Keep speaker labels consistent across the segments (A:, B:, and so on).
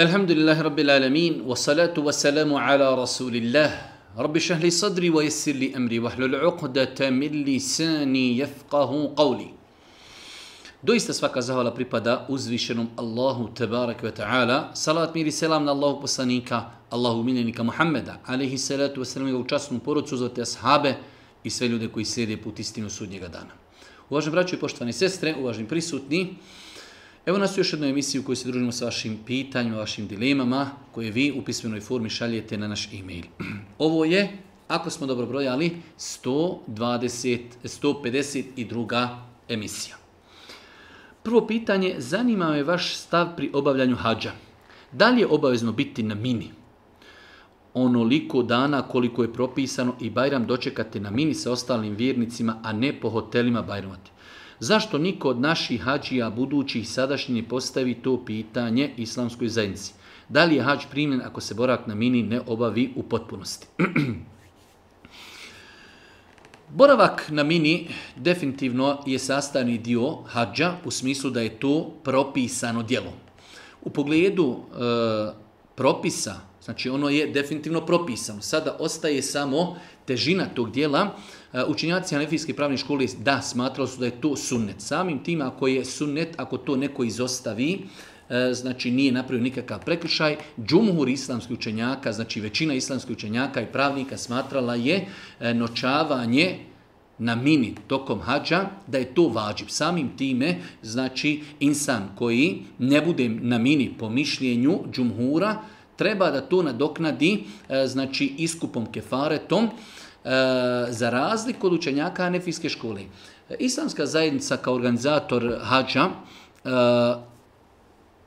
A: Elhamdulillahi rabbil alamin, wassalatu wassalamu ala rasulillah. Rabbi šahli sadri, vajessir li emri, vahlu l'uqdata min lisani jefqahu qavli. Doista svaka zahvala pripada uzvišenom Allahu tebarek ve ta'ala. Salat mir i selam na Allahu poslanika, Allahu miljenika Muhammeda, alaihi salatu wassalam i u častnom porodcu za te ashabe i sve ljude koji slijede put istinu sudnjega dana. Uvažen braću i poštovani sestre, uvažen prisutni, uh, Evo nas u još jednoj emisiji u kojoj se družimo sa vašim pitanjima, vašim dilemama, koje vi u pismenoj formi šaljete na naš e-mail. Ovo je, ako smo dobro brojali, 120, 152. emisija. Prvo pitanje, zanima me vaš stav pri obavljanju hađa. Da li je obavezno biti na mini? Onoliko dana koliko je propisano i Bajram dočekati na mini sa ostalim vjernicima, a ne po hotelima Bajramati. Zašto niko od naših hađija budućih sadašnjih ne postavi to pitanje islamskoj zajednici? Da li je hađ primljen ako se borak na mini ne obavi u potpunosti? Boravak na mini definitivno je sastavni dio hađa u smislu da je to propisano djelo. U pogledu e, propisa, znači ono je definitivno propisano. Sada ostaje samo težina tog dijela, e, učinjaci anefijske pravne škole da, smatrali su da je to sunnet. Samim tim, ako je sunnet, ako to neko izostavi, e, znači nije napravio nikakav prekršaj, džumhur islamskih učenjaka, znači većina islamskih učenjaka i pravnika smatrala je e, noćavanje na mini tokom hađa, da je to vađib. Samim time, znači, insan koji ne bude na mini po mišljenju džumhura, treba da to nadoknadi, znači, iskupom kefaretom, E, za razliku od učenjaka Hanefijske škole. Islamska zajednica kao organizator hađa e,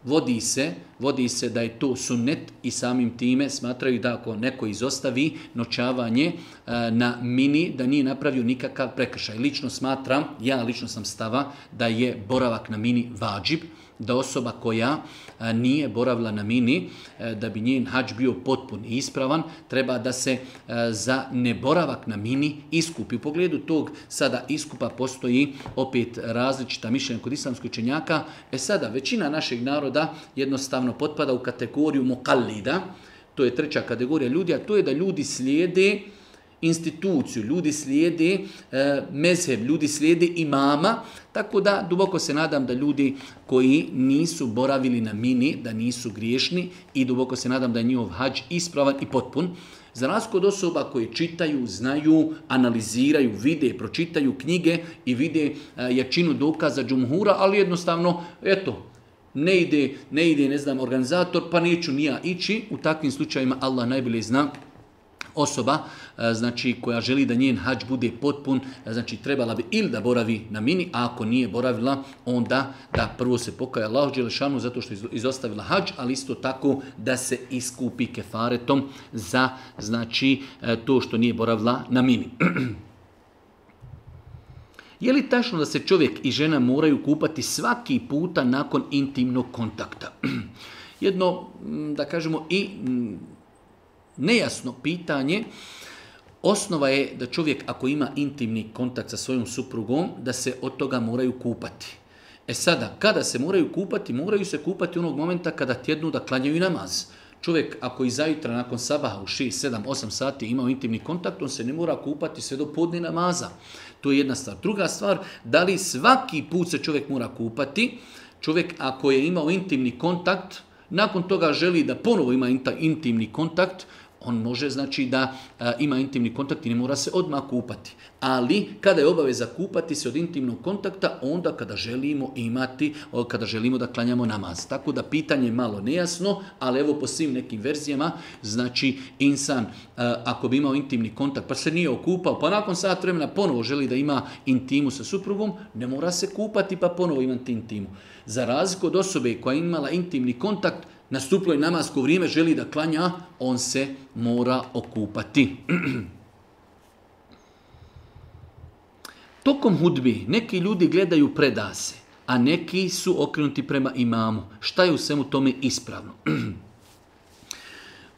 A: vodi se, vodi se da je to sunnet i samim time smatraju da ako neko izostavi noćavanje e, na mini, da nije napravio nikakav prekršaj. Lično smatram, ja lično sam stava, da je boravak na mini vađib, da osoba koja nije boravila na mini, da bi njen hađ bio potpun i ispravan, treba da se za neboravak na mini iskupi. U pogledu tog sada iskupa postoji opet različita mišljenja kod islamskoj čenjaka. E sada, većina našeg naroda jednostavno potpada u kategoriju mokallida, to je treća kategorija ljudi, a to je da ljudi slijede uh, instituciju, ljudi slijede e, mezheb, ljudi slijede imama, tako da duboko se nadam da ljudi koji nisu boravili na mini, da nisu griješni i duboko se nadam da je njihov hađ ispravan i potpun. Za nas kod osoba koje čitaju, znaju, analiziraju, vide, pročitaju knjige i vide e, jačinu dokaza džumhura, ali jednostavno, eto, ne ide, ne ide, ne znam, organizator, pa neću nija ići, u takvim slučajima Allah najbolje zna osoba e, znači koja želi da njen hađ bude potpun, e, znači trebala bi ili da boravi na mini, a ako nije boravila, onda da prvo se pokaja Allahu Đelešanu zato što je izostavila hađ, ali isto tako da se iskupi kefaretom za znači e, to što nije boravila na mini. Je li tačno da se čovjek i žena moraju kupati svaki puta nakon intimnog kontakta? Jedno, mm, da kažemo, i mm, nejasno pitanje. Osnova je da čovjek ako ima intimni kontakt sa svojom suprugom, da se od toga moraju kupati. E sada, kada se moraju kupati? Moraju se kupati onog momenta kada tjednu da klanjaju namaz. Čovjek ako i zajutra nakon sabaha u 6, 7, 8 sati imao intimni kontakt, on se ne mora kupati sve do podne namaza. To je jedna stvar. Druga stvar, da li svaki put se čovjek mora kupati? Čovjek ako je imao intimni kontakt, nakon toga želi da ponovo ima intimni kontakt, On može znači da a, ima intimni kontakt i ne mora se odma kupati. Ali kada je obaveza kupati se od intimnog kontakta, onda kada želimo imati, o, kada želimo da klanjamo namaz. Tako da pitanje je malo nejasno, ali evo po svim nekim verzijama, znači insan a, ako bi imao intimni kontakt, pa se nije okupao, pa nakon sat vremena ponovo želi da ima intimu sa suprugom, ne mora se kupati pa ponovo imati intimu. Za razliku od osobe koja imala intimni kontakt, nastuplo je namasko vrijeme, želi da klanja, on se mora okupati. Tokom hudbi neki ljudi gledaju predase, a neki su okrenuti prema imamu. Šta je u svemu tome ispravno?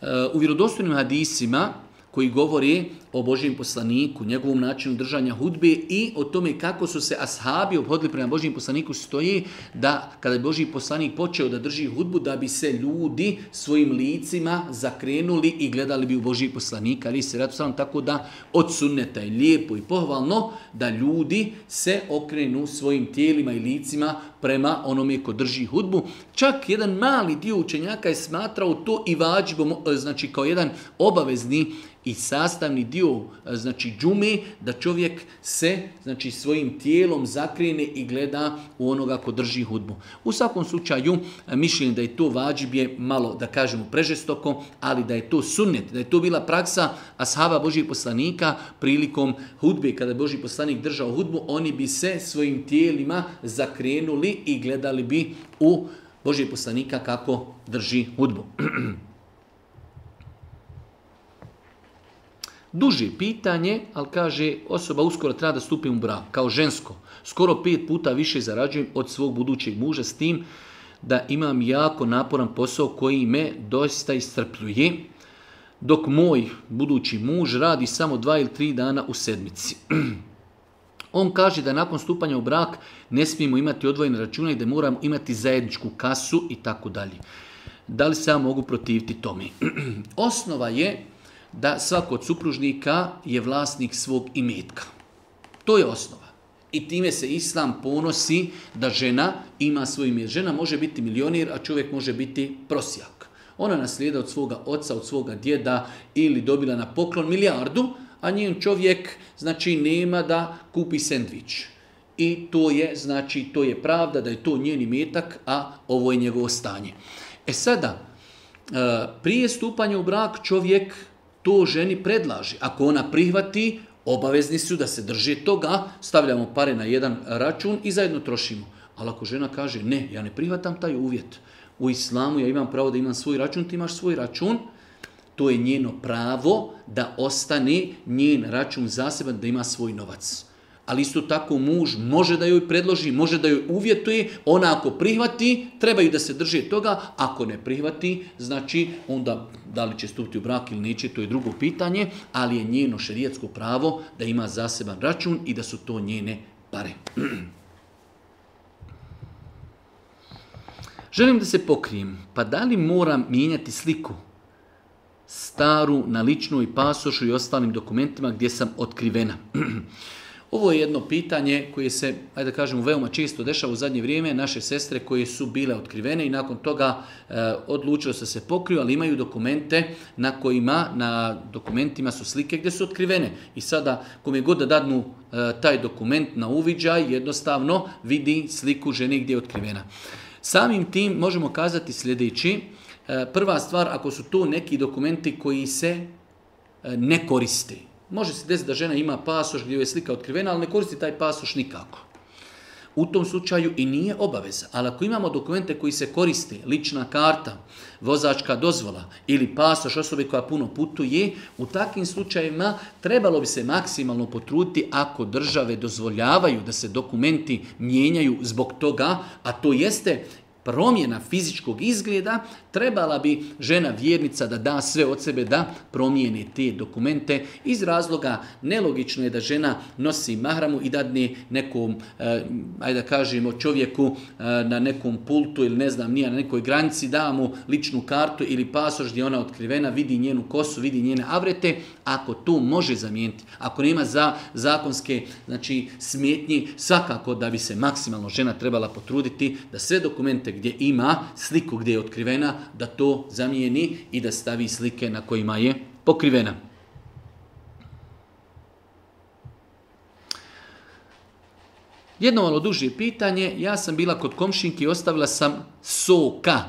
A: Uh, u vjerodostojnim hadisima koji govori o Božijem poslaniku, njegovom načinu držanja hudbe i o tome kako su se ashabi obhodili prema Božijem poslaniku stoji da kada je Božji poslanik počeo da drži hudbu da bi se ljudi svojim licima zakrenuli i gledali bi u Božji poslanika ali se radu sam tako da od sunneta je lijepo i pohvalno da ljudi se okrenu svojim tijelima i licima prema onome ko drži hudbu. Čak jedan mali dio učenjaka je smatrao to i vađbom, e, znači kao jedan obavezni i sastavni dio dio e, znači džume da čovjek se znači svojim tijelom zakrine i gleda u onoga ko drži hudbu. U svakom slučaju e, mišljen da je to vađibje malo da kažemo prežestoko, ali da je to sunnet, da je to bila praksa ashaba Božijeg poslanika prilikom hudbe kada je Božji poslanik držao hudbu, oni bi se svojim tijelima zakrenuli i gledali bi u Božijeg poslanika kako drži hudbu. duže pitanje, ali kaže osoba uskoro treba da stupim u brak, kao žensko. Skoro pet puta više zarađujem od svog budućeg muža s tim da imam jako naporan posao koji me dosta istrpljuje, dok moj budući muž radi samo dva ili tri dana u sedmici. On kaže da nakon stupanja u brak ne smijemo imati odvojene račune i da moramo imati zajedničku kasu i tako dalje. Da li se ja mogu protiviti tome? Osnova je da svako od supružnika je vlasnik svog imetka. To je osnova. I time se islam ponosi da žena ima svoj imet. Žena može biti milionir, a čovjek može biti prosjak. Ona naslijeda od svoga oca, od svoga djeda ili dobila na poklon milijardu, a njen čovjek znači nema da kupi sendvič. I to je, znači, to je pravda da je to njen imetak, a ovo je njegovo stanje. E sada, eh, prije stupanja u brak čovjek to ženi predlaži. Ako ona prihvati, obavezni su da se drže toga, stavljamo pare na jedan račun i zajedno trošimo. Ali ako žena kaže, ne, ja ne prihvatam taj uvjet, u islamu ja imam pravo da imam svoj račun, ti imaš svoj račun, to je njeno pravo da ostane njen račun zaseban da ima svoj novac. Znači, ali isto tako muž može da joj predloži, može da joj uvjetuje, ona ako prihvati, trebaju da se drže toga, ako ne prihvati, znači onda da li će stupiti u brak ili neće, to je drugo pitanje, ali je njeno šerijetsko pravo da ima zaseban račun i da su to njene pare. Želim da se pokrijem, pa da li moram mijenjati sliku staru na ličnu i pasošu i ostalim dokumentima gdje sam otkrivena? Ovo je jedno pitanje koje se, ajde da kažem, veoma čisto dešava u zadnje vrijeme. Naše sestre koje su bile otkrivene i nakon toga e, odlučio se se pokriju, ali imaju dokumente na kojima, na dokumentima su slike gdje su otkrivene. I sada, kom je god da dadnu e, taj dokument na uviđaj, jednostavno vidi sliku žene gdje je otkrivena. Samim tim možemo kazati sljedeći. E, prva stvar, ako su to neki dokumenti koji se e, ne koristi, Može se desiti da žena ima pasoš gdje je slika otkrivena, ali ne koristi taj pasoš nikako. U tom slučaju i nije obaveza. Ali ako imamo dokumente koji se koriste, lična karta, vozačka dozvola ili pasoš osobe koja puno putuje, u takvim slučajima trebalo bi se maksimalno potruditi ako države dozvoljavaju da se dokumenti mijenjaju zbog toga, a to jeste promjena fizičkog izgleda, trebala bi žena vjernica da da sve od sebe da promijeni te dokumente. Iz razloga nelogično je da žena nosi mahramu i dadne nekom, eh, ajde da kažemo, čovjeku eh, na nekom pultu ili ne znam nije, na nekoj granici da mu ličnu kartu ili pasož gdje ona otkrivena, vidi njenu kosu, vidi njene avrete, ako to može zamijeniti, ako nema za zakonske znači, smjetnje, svakako da bi se maksimalno žena trebala potruditi da sve dokumente gdje ima sliku gdje je otkrivena, da to zamijeni i da stavi slike na kojima je pokrivena. Jedno malo duže pitanje, ja sam bila kod komšinki i ostavila sam soka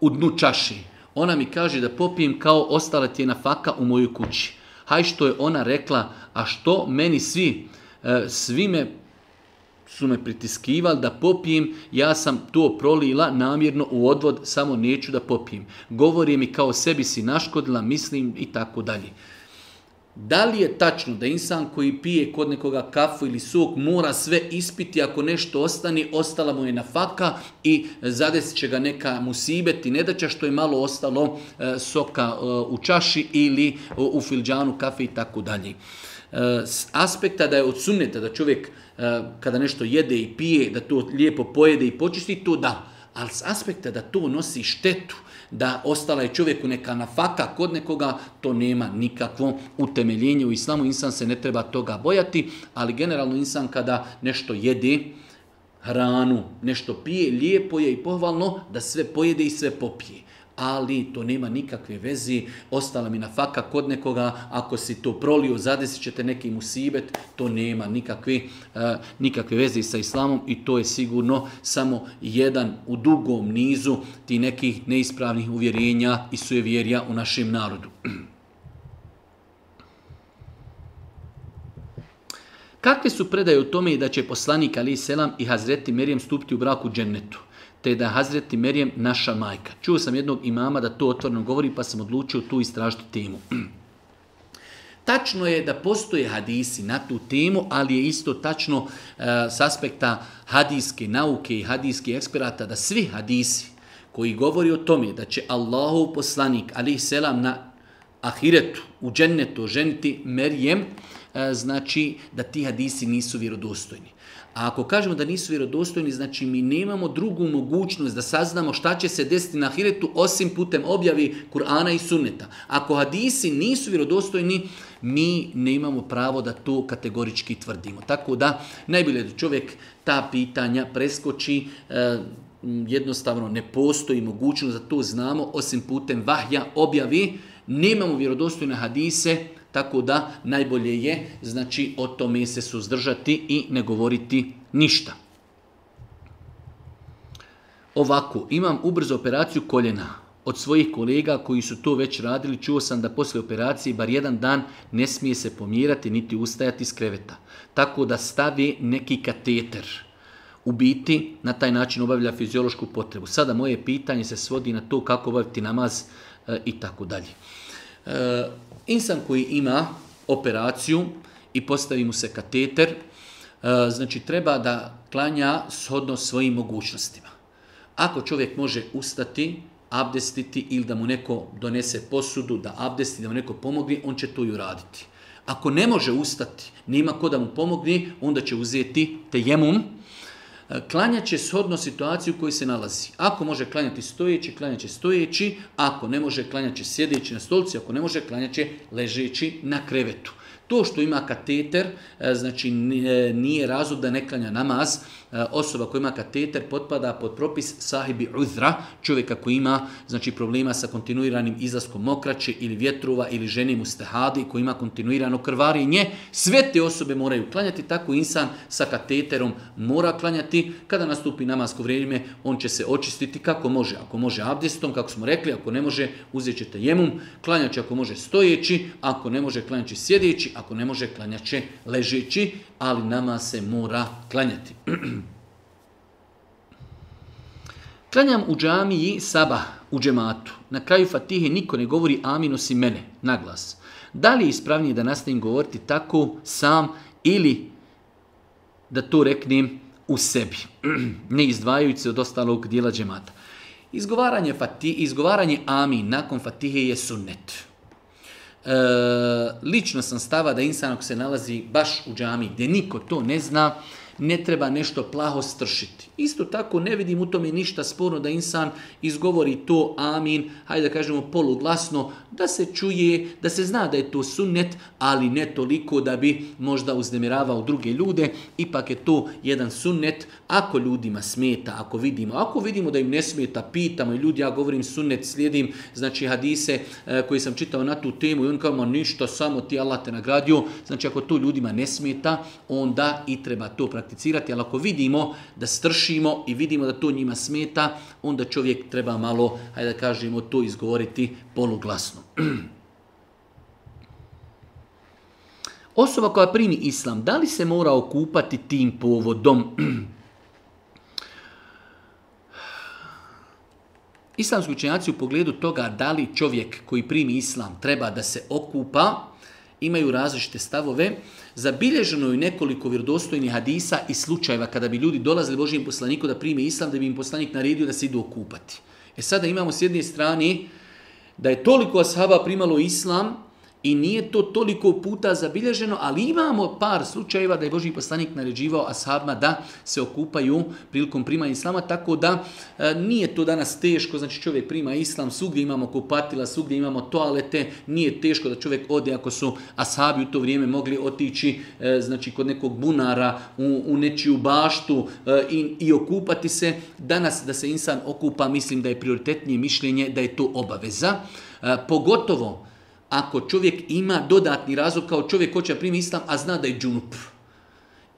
A: u dnu čaši. Ona mi kaže da popijem kao ostala tjena faka u mojoj kući haj što je ona rekla, a što meni svi, e, svi me, su me pritiskivali da popijem, ja sam to prolila namjerno u odvod, samo neću da popijem. Govori mi kao sebi si naškodila, mislim i tako dalje. Da li je tačno da insan koji pije kod nekoga kafu ili sok mora sve ispiti ako nešto ostani, ostala mu je na faka i zadesit će ga neka musibet i nedaća što je malo ostalo e, soka e, u čaši ili u, e, u filđanu kafe i tako dalje. E, s aspekta da je od sumneta da čovjek e, kada nešto jede i pije, da to lijepo pojede i počisti, to da. Ali s aspekta da to nosi štetu, da ostala je čovjeku neka nafaka kod nekoga, to nema nikakvo utemeljenje u islamu, insan se ne treba toga bojati, ali generalno insan kada nešto jede, hranu, nešto pije, lijepo je i pohvalno da sve pojede i sve popije ali to nema nikakve veze, ostala mi na faka kod nekoga, ako si to prolio, zadesit ćete neki musibet, to nema nikakve, e, nikakve veze sa islamom i to je sigurno samo jedan u dugom nizu ti nekih neispravnih uvjerenja i sujevjerja u našem narodu. Kakve su predaje o tome da će poslanik Ali Selam i Hazreti Merijem stupiti u brak u džennetu? te da je Hazreti Merijem naša majka. Čuo sam jednog imama da to otvorno govori, pa sam odlučio tu istražiti temu. Tačno je da postoje hadisi na tu temu, ali je isto tačno e, s aspekta hadijske nauke i hadijskih eksperata da svi hadisi koji govori o tome da će Allahov poslanik, ali i selam na ahiretu, u džennetu, ženiti Merijem, e, znači da ti hadisi nisu vjerodostojni. A ako kažemo da nisu vjerodostojni, znači mi nemamo drugu mogućnost da saznamo šta će se desiti na hiretu osim putem objavi Kur'ana i Sunneta. Ako hadisi nisu vjerodostojni, mi nemamo pravo da to kategorički tvrdimo. Tako da, najbolje da čovjek ta pitanja preskoči, e, jednostavno ne postoji mogućnost da to znamo osim putem vahja objavi, nemamo vjerodostojne hadise, Tako da najbolje je znači o tome se suzdržati i ne govoriti ništa. Ovako, imam ubrzo operaciju koljena. Od svojih kolega koji su to već radili, čuo sam da posle operacije bar jedan dan ne smije se pomirati niti ustajati iz kreveta. Tako da stavi neki kateter. U biti, na taj način obavlja fiziološku potrebu. Sada moje pitanje se svodi na to kako obaviti namaz e, i tako dalje. E, Insan koji ima operaciju i postavi mu se kateter, e, znači treba da klanja shodno svojim mogućnostima. Ako čovjek može ustati, abdestiti ili da mu neko donese posudu, da abdesti, da mu neko pomogne, on će to i uraditi. Ako ne može ustati, nima ko da mu pomogne, onda će uzeti tejemum. Uh, klanjaće shodno situaciju u kojoj se nalazi. Ako može klanjati stojeći, klanjaće stojeći, ako ne može klanjaće sjedeći na stolci, ako ne može klanjaće ležeći na krevetu. To što ima kateter, e, znači e, nije razlog da ne klanja namaz, E, osoba koja ima kateter potpada pod propis sahibi uzra, čovjeka koji ima znači problema sa kontinuiranim izlaskom mokraće ili vjetruva ili žene mu stehadi koji ima kontinuirano krvarinje, sve te osobe moraju klanjati, tako insan sa kateterom mora klanjati. Kada nastupi namasko vrijeme, on će se očistiti kako može. Ako može abdestom, kako smo rekli, ako ne može, uzet će tajemum, klanjaće ako može stojeći, ako ne može klanjaće sjedeći, ako ne može klanjaće ležeći, ali nama se mora klanjati. mm Klanjam u džamiji sabah, u džematu. Na kraju fatihe niko ne govori amin osim mene, na glas. Da li je ispravnije da nastavim govoriti tako sam ili da to reknem u sebi, ne izdvajujući se od ostalog dijela džemata. Izgovaranje, fati, izgovaranje amin nakon fatihe je sunnet. E, lično sam stava da insan ako se nalazi baš u džami gdje niko to ne zna, ne treba nešto plaho stršiti. Isto tako ne vidim u tome ništa sporno da insan izgovori to amin, hajde da kažemo poluglasno, da se čuje, da se zna da je to sunnet, ali ne toliko da bi možda uznemiravao druge ljude, ipak je to jedan sunnet, ako ljudima smeta, ako vidimo, ako vidimo da im ne smeta, pitamo i ljudi, ja govorim sunnet, slijedim, znači hadise e, eh, koji sam čitao na tu temu i on kao, ništa, samo ti Allah te nagradio, znači ako to ljudima ne smeta, onda i treba to praktikati prakticirati, ali ako vidimo da stršimo i vidimo da to njima smeta, onda čovjek treba malo, hajde da kažemo, to izgovoriti poluglasno. Osoba koja primi islam, da li se mora okupati tim povodom? Islamski učenjaci u pogledu toga da li čovjek koji primi islam treba da se okupa, imaju različite stavove. Uh, zabilježeno je nekoliko vjerodostojnih hadisa i slučajeva kada bi ljudi dolazili Božijem poslaniku da prime islam, da bi im poslanik naredio da se idu okupati. E sada imamo s jedne strane da je toliko ashaba primalo islam i nije to toliko puta zabilježeno, ali imamo par slučajeva da je Boži poslanik naređivao ashabima da se okupaju prilikom primanja islama, tako da e, nije to danas teško, znači čovjek prima islam, svugdje imamo kupatila, svugdje imamo toalete, nije teško da čovjek ode ako su ashabi u to vrijeme mogli otići e, znači kod nekog bunara u, u nečiju baštu e, i, i okupati se. Danas da se insan okupa, mislim da je prioritetnije mišljenje da je to obaveza. E, pogotovo ako čovjek ima dodatni razlog kao čovjek hoće da primi islam, a zna da je džunup.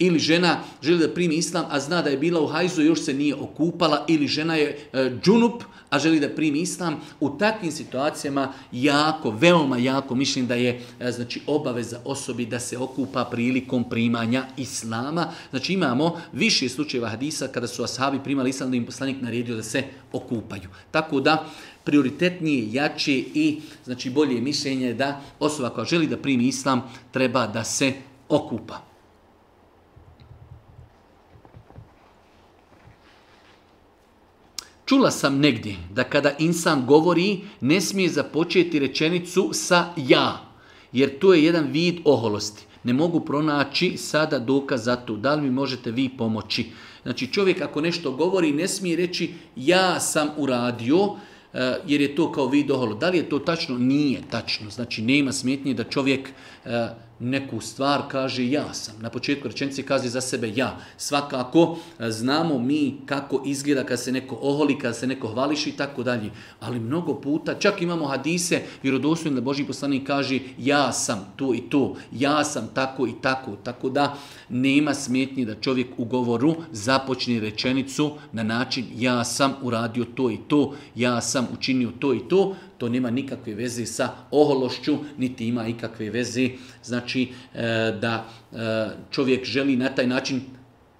A: Ili žena želi da primi islam, a zna da je bila u hajzu i još se nije okupala. Ili žena je e, džunup, a želi da primi islam. U takvim situacijama jako, veoma jako, mišljim da je e, znači obaveza osobi da se okupa prilikom primanja islama. Znači imamo više slučajeva hadisa kada su ashabi primali islam da im poslanik naredio da se okupaju. Tako da... E, prioritetnije, jače i znači bolje mišljenje da osoba koja želi da primi islam treba da se okupa. Čula sam negdje da kada insan govori ne smije započeti rečenicu sa ja, jer to je jedan vid oholosti. Ne mogu pronaći sada dokaz za to. Da li mi možete vi pomoći? Znači čovjek ako nešto govori ne smije reći ja sam uradio, Eh, jer je to kao vid oholo. Da li je to tačno? Nije tačno. Znači, nema smetnje da čovjek eh, neku stvar kaže ja sam. Na početku rečenice kaže za sebe ja. Svakako e, znamo mi kako izgleda kad se neko oholi, kad se neko hvališi i tako dalje. Ali mnogo puta, čak imamo hadise, vjerodosljeno da Boži poslanik kaže ja sam to i to, ja sam tako i tako. Tako da nema smetnje da čovjek u govoru započne rečenicu na način ja sam uradio to i to, ja sam učinio to i to, to nema nikakve veze sa ohološću, niti ima ikakve veze, znači e, da e, čovjek želi na taj način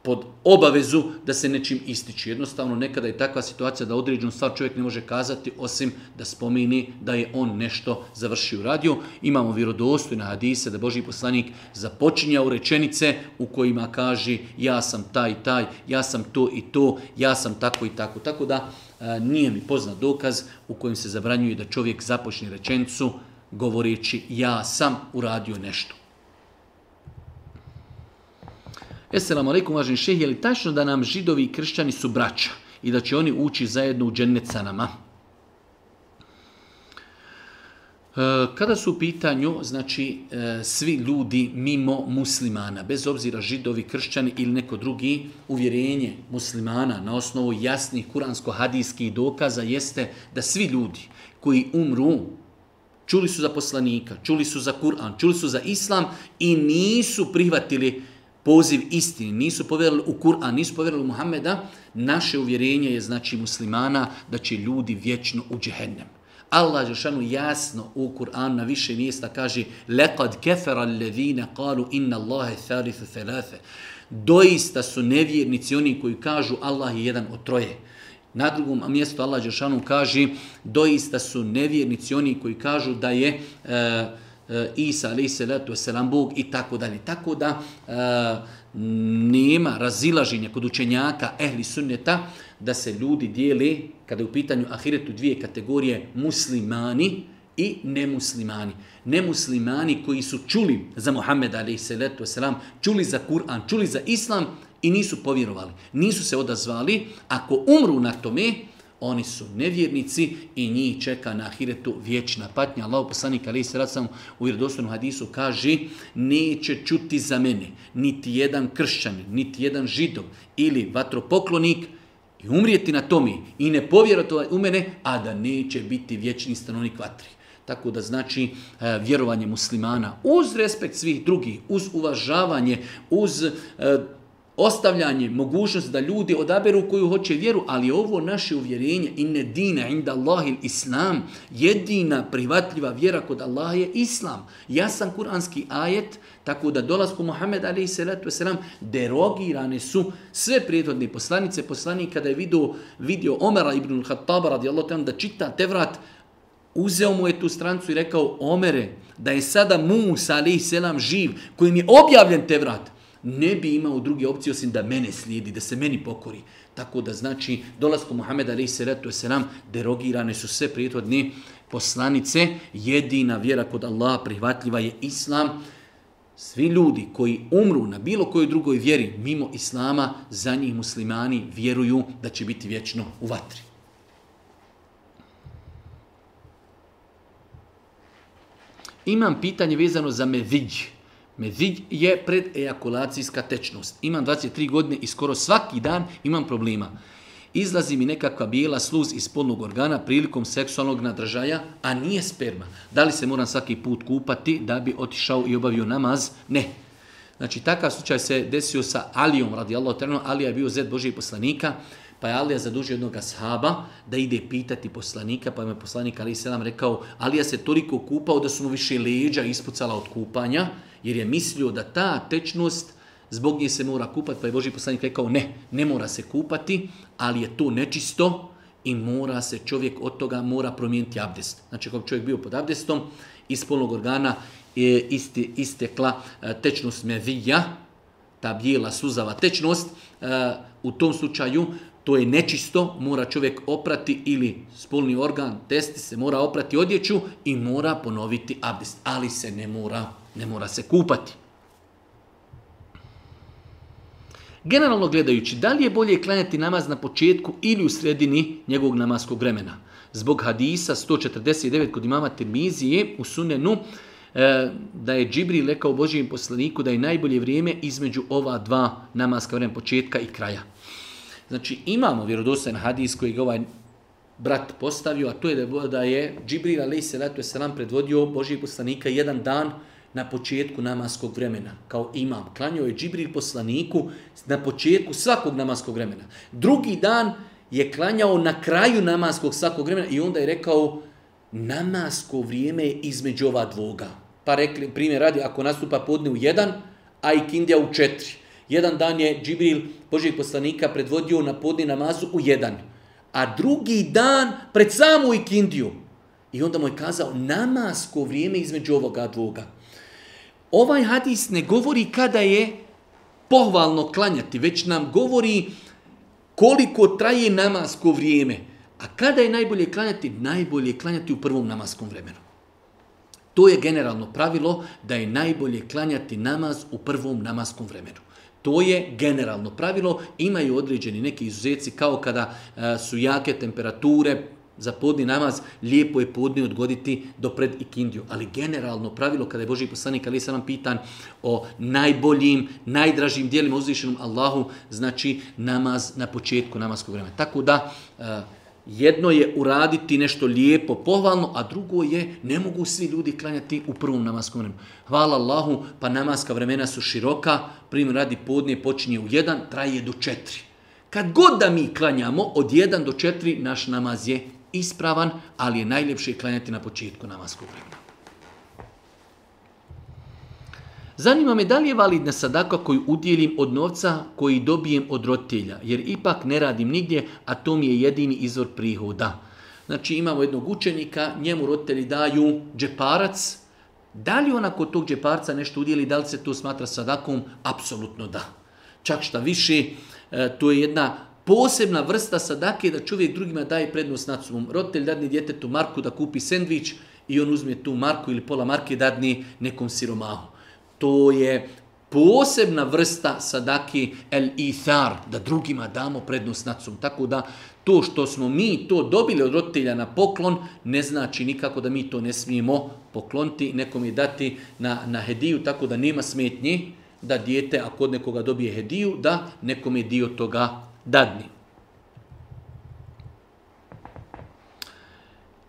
A: pod obavezu da se nečim ističi. Jednostavno, nekada je takva situacija da određenu stvar čovjek ne može kazati osim da spomini da je on nešto završio radio. Imamo vjerodostojna hadisa da Boži poslanik započinja u rečenice u kojima kaže ja sam taj, taj, ja sam to i to, ja sam tako i tako. Tako da, E, nije mi poznat dokaz u kojem se zabranjuje da čovjek započne rečencu govoreći ja sam uradio nešto. Esselamu alaikum, važni šehi, je li tačno da nam židovi i kršćani su braća i da će oni ući zajedno u džennet sa nama? E, kada su u pitanju, znači, e, svi ljudi mimo muslimana, bez obzira židovi, kršćani ili neko drugi, uvjerenje muslimana na osnovu jasnih kuransko-hadijskih dokaza jeste da svi ljudi koji umru, čuli su za poslanika, čuli su za Kur'an, čuli su za Islam i nisu prihvatili poziv istini, nisu povjerili u Kur'an, nisu povjerili u Muhammeda, naše uvjerenje je, znači, muslimana da će ljudi vječno u džehennem. Allah Žešanu jasno u Kur'anu na više mjesta kaže لَقَدْ كَفَرَ الَّذِينَ قَالُوا إِنَّ اللَّهَ ثَارِثُ ثَلَاثَ Doista su nevjernici oni koji kažu Allah je jedan od troje. Na drugom mjestu Allah Žešanu kaže doista su nevjernici oni koji kažu da je e, e Isa alaih salatu wasalam Bog i tako dalje. Tako da e, nema razilaženja kod učenjaka ehli sunneta da se ljudi dijeli, kada je u pitanju ahiretu dvije kategorije, muslimani i nemuslimani. Nemuslimani koji su čuli za Muhammed a.s. čuli za Kur'an, čuli za Islam i nisu povjerovali, nisu se odazvali. Ako umru na tome, oni su nevjernici i njih čeka na ahiretu vječna patnja. Allah poslanik a.s. u vjerodostojnom hadisu kaže neće čuti za mene niti jedan kršćan, niti jedan židov ili vatropoklonik, poklonik i umrijeti na tomi i ne povjerovati u mene, a da neće biti vječni stanovnik vatri. Tako da znači e, vjerovanje muslimana uz respekt svih drugih, uz uvažavanje, uz e, ostavljanje mogućnosti da ljudi odaberu koju hoće vjeru, ali ovo naše uvjerenje in ne dine inda Allah il Islam, jedina privatljiva vjera kod Allaha je Islam. Jasan kuranski ajet, tako da dolazku Muhammed ali i salatu wasalam, derogirane su sve prijedodne poslanice, poslani kada je vidio, vidio Omera ibn Khattaba radijallahu ta'ala da čita Tevrat, uzeo mu je tu strancu i rekao Omere, da je sada Musa ali i selam živ, kojim je objavljen Tevrat, vrat, ne bi imao druge opcije osim da mene slijedi, da se meni pokori. Tako da znači, dolazko Muhammeda ali se retu se nam derogirane su sve prijetodne poslanice, jedina vjera kod Allaha prihvatljiva je Islam. Svi ljudi koji umru na bilo kojoj drugoj vjeri mimo Islama, za njih muslimani vjeruju da će biti vječno u vatri. Imam pitanje vezano za Medviđe. Medzid je predejakulacijska tečnost. Imam 23 godine i skoro svaki dan imam problema. Izlazi mi nekakva bijela sluz iz spolnog organa prilikom seksualnog nadržaja, a nije sperma. Da li se moram svaki put kupati da bi otišao i obavio namaz? Ne. Znači, takav slučaj se desio sa Alijom, radijallahu trenu. Alija je bio zed Božijeg poslanika, pa je Alija zadužio jednog ashaba da ide pitati poslanika, pa je poslanik Alija 7 rekao, Alija se toliko kupao da su mu više leđa ispucala od kupanja, jer je mislio da ta tečnost zbog nje se mora kupati, pa je Boži poslanik rekao ne, ne mora se kupati, ali je to nečisto i mora se čovjek od toga mora promijeniti abdest. Znači, kako čovjek bio pod abdestom, iz polnog organa je isti, istekla e, tečnost mevija, ta bijela suzava tečnost, e, u tom slučaju to je nečisto, mora čovjek oprati ili spolni organ, testi se, mora oprati odjeću i mora ponoviti abdest, ali se ne mora oprati ne mora se kupati. Generalno gledajući, da li je bolje klanjati namaz na početku ili u sredini njegovog namaskog vremena? Zbog hadisa 149 kod imama Termizije u Sunenu, e, da je Džibril rekao Božijem poslaniku da je najbolje vrijeme između ova dva namaska vremena početka i kraja. Znači imamo vjerodostajan hadis koji ga ovaj brat postavio, a to je da je Džibril alaih salatu selam predvodio Božijeg poslanika jedan dan uh, na početku namaskog vremena, kao imam. Klanjao je Džibril poslaniku na početku svakog namaskog vremena. Drugi dan je klanjao na kraju namaskog svakog vremena i onda je rekao namasko vrijeme je između ova dvoga. Pa rekli, primjer radi, ako nastupa podne u jedan, a i kindija u četiri. Jedan dan je Džibril Božijeg poslanika predvodio na podni namazu u jedan. A drugi dan pred samu ikindiju. I onda mu je kazao namasko vrijeme između ovoga dvoga. Ovaj hadis ne govori kada je pohvalno klanjati, već nam govori koliko traje namasko vrijeme. A kada je najbolje klanjati? Najbolje klanjati u prvom namaskom vremenu. To je generalno pravilo da je najbolje klanjati namaz u prvom namaskom vremenu. To je generalno pravilo. Imaju određeni neki izuzetci kao kada e, su jake temperature, za podni namaz, lijepo je podni odgoditi do pred ikindiju. Ali generalno pravilo kada je Boži poslanik, ali sam vam pitan o najboljim, najdražim dijelima uzvišenom Allahu, znači namaz na početku namaskog vremena. Tako da, eh, jedno je uraditi nešto lijepo, pohvalno, a drugo je ne mogu svi ljudi klanjati u prvom namaskom vremenu. Hvala Allahu, pa namaska vremena su široka, primjer radi podnije, počinje u jedan, traje do četiri. Kad god da mi klanjamo, od 1 do 4 naš namaz je ispravan, ali je najljepše klanjati na početku namaskog vremena. Zanima me da li je validna sadaka koju udjelim od novca koji dobijem od roditelja, jer ipak ne radim nigdje, a to mi je jedini izvor prihoda. Znači imamo jednog učenika, njemu roditelji daju džeparac, da li ona kod tog džeparca nešto udjeli, da li se to smatra sadakom? Apsolutno da. Čak šta više, e, to je jedna posebna vrsta sadake da čovjek drugima daje prednost nad sobom. Roditelj dadni djetetu Marku da kupi sendvič i on uzme tu Marku ili pola Marke dadni nekom siromahu. To je posebna vrsta sadake el ithar, da drugima damo prednost nad sobom. Tako da to što smo mi to dobili od roditelja na poklon ne znači nikako da mi to ne smijemo pokloniti nekom je dati na, na hediju tako da nema smetnje da dijete ako od nekoga dobije hediju da nekom je dio toga dadni.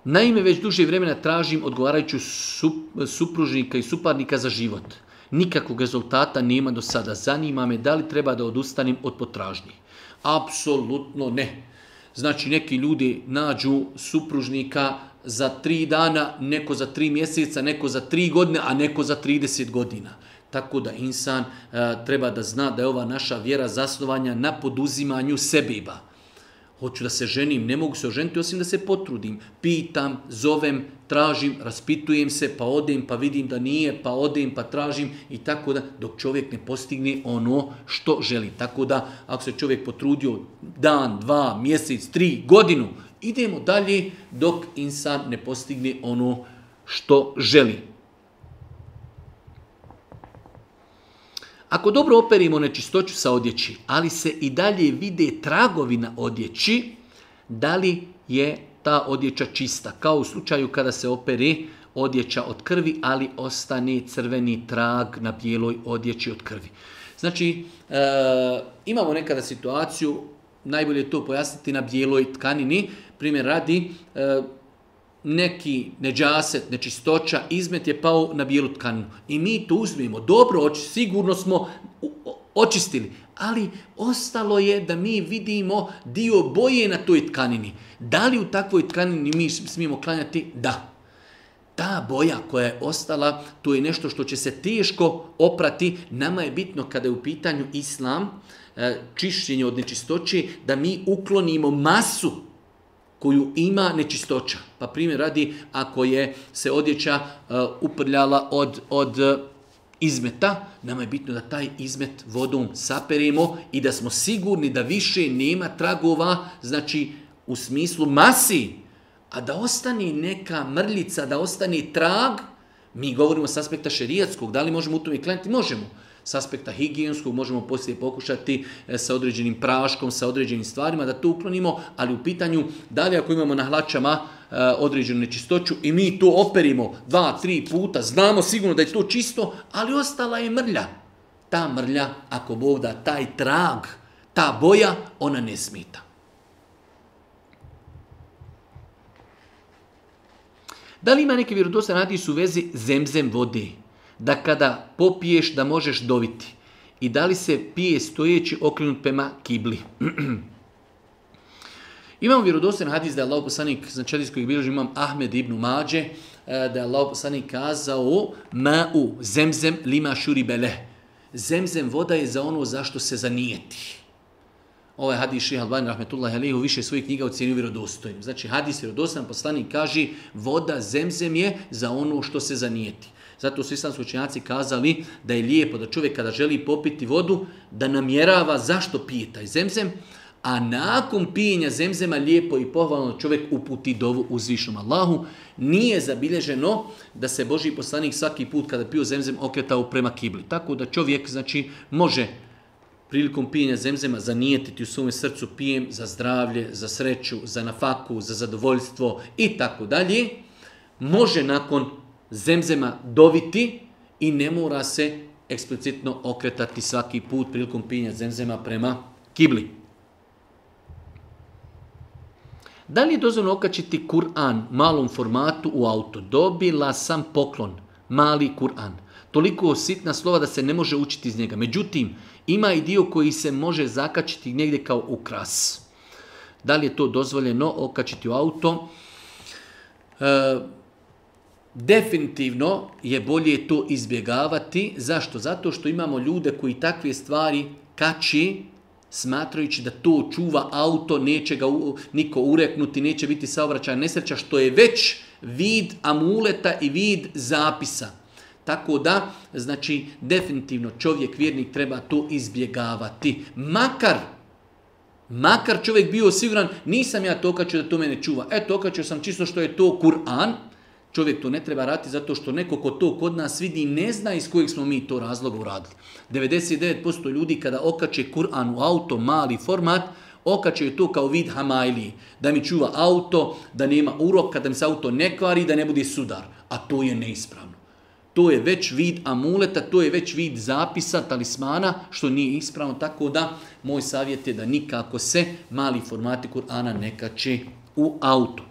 A: Naime, već duže vremena tražim odgovarajuću sup, supružnika i suparnika za život. Nikakvog rezultata nema do sada. Zanima me da li treba da odustanim od potražnje. Apsolutno ne. Znači, neki ljudi nađu supružnika za tri dana, neko za tri mjeseca, neko za tri godine, a neko za 30 godina. Znači, Tako da insan e, treba da zna da je ova naša vjera zasnovanja na poduzimanju sebiba. Hoću da se ženim, ne mogu se oženiti osim da se potrudim. Pitam, zovem, tražim, raspitujem se, pa odem, pa vidim da nije, pa odem, pa tražim i tako da dok čovjek ne postigne ono što želi. Tako da ako se čovjek potrudio dan, dva, mjesec, tri, godinu, idemo dalje dok insan ne postigne ono što želi. Ako dobro operimo nečistoću sa odjeći, ali se i dalje vide tragovi na odjeći, da li je ta odjeća čista? Kao u slučaju kada se opere odjeća od krvi, ali ostane crveni trag na bijeloj odjeći od krvi. Znači, e, imamo nekada situaciju, najbolje to pojasniti na bijeloj tkanini, primjer radi, e, neki neđaset, nečistoća, izmet je pao na bijelu tkaninu. I mi to uzmimo. Dobro, sigurno smo očistili. Ali ostalo je da mi vidimo dio boje na toj tkanini. Da li u takvoj tkanini mi smijemo klanjati? Da. Ta boja koja je ostala, to je nešto što će se teško oprati. Nama je bitno kada je u pitanju islam, e, čišćenje od nečistoće, da mi uklonimo masu koju ima nečistoća. Pa primjer radi ako je se odjeća uh, uprljala od, od uh, izmeta, nama je bitno da taj izmet vodom saperimo i da smo sigurni da više nema tragova, znači u smislu masi, a da ostani neka mrljica, da ostani trag, mi govorimo s aspekta šerijatskog, da li možemo u tome klanjati? Možemo. Možemo s aspekta higijenskog, možemo poslije pokušati e, sa određenim praškom, sa određenim stvarima da to uklonimo, ali u pitanju da li ako imamo na hlačama e, određenu nečistoću i mi to operimo dva, tri puta, znamo sigurno da je to čisto, ali ostala je mrlja. Ta mrlja, ako bovda taj trag, ta boja, ona ne smita. Da li ima neke vjerodostane radice u vezi zemzem vode? da kada popiješ da možeš doviti i da li se pije stojeći okrenut prema kibli. imam vjerodostan hadis da je Allah poslanik, znači hadis kojeg bilježi imam Ahmed ibn Mađe, e, da je Allah poslanik kazao ma'u zemzem lima šuri beleh. Zemzem voda je za ono zašto se zanijeti. Ovaj hadis Šeha Albani Rahmetullah Alihu više svojih knjiga ocjenio vjerodostojim. Znači hadis vjerodostan poslanik kaže voda zemzem je za ono što se zanijeti. Zato su islamski učenjaci kazali da je lijepo da čovjek kada želi popiti vodu, da namjerava zašto pije taj zemzem, a nakon pijenja zemzema lijepo i pohvalno čovjek uputi dovu u zvišnom Allahu. Nije zabilježeno da se Boži poslanik svaki put kada pio zemzem okretao prema kibli. Tako da čovjek znači, može prilikom pijenja zemzema zanijetiti u svom srcu pijem za zdravlje, za sreću, za nafaku, za zadovoljstvo i tako dalje. Može nakon zemzema doviti i ne mora se eksplicitno okretati svaki put prilikom pijenja zemzema prema kibli. Da li je dozvoljno okačiti Kur'an malom formatu u auto? Dobila sam poklon, mali Kur'an. Toliko sitna slova da se ne može učiti iz njega. Međutim, ima i dio koji se može zakačiti negdje kao ukras. Da li je to dozvoljeno okačiti u auto? E, definitivno je bolje to izbjegavati. Zašto? Zato što imamo ljude koji takve stvari kači smatrajući da to čuva auto, neće ga niko ureknuti, neće biti saobraćaj nesreća, što je već vid amuleta i vid zapisa. Tako da, znači, definitivno čovjek, vjernik, treba to izbjegavati. Makar, makar čovjek bio siguran, nisam ja to okačio da to mene čuva. Eto, okačio sam čisto što je to Kur'an, Čovjek to ne treba raditi zato što neko ko to kod nas vidi ne zna iz kojeg smo mi to razloga uradili. 99% ljudi kada okače Kur'an u auto, mali format, okače to kao vid hamajli, da mi čuva auto, da nema urok, kada mi se auto ne kvari, da ne bude sudar. A to je neispravno. To je već vid amuleta, to je već vid zapisa, talismana, što nije ispravno. Tako da, moj savjet je da nikako se mali formati Kur'ana ne kače u auto.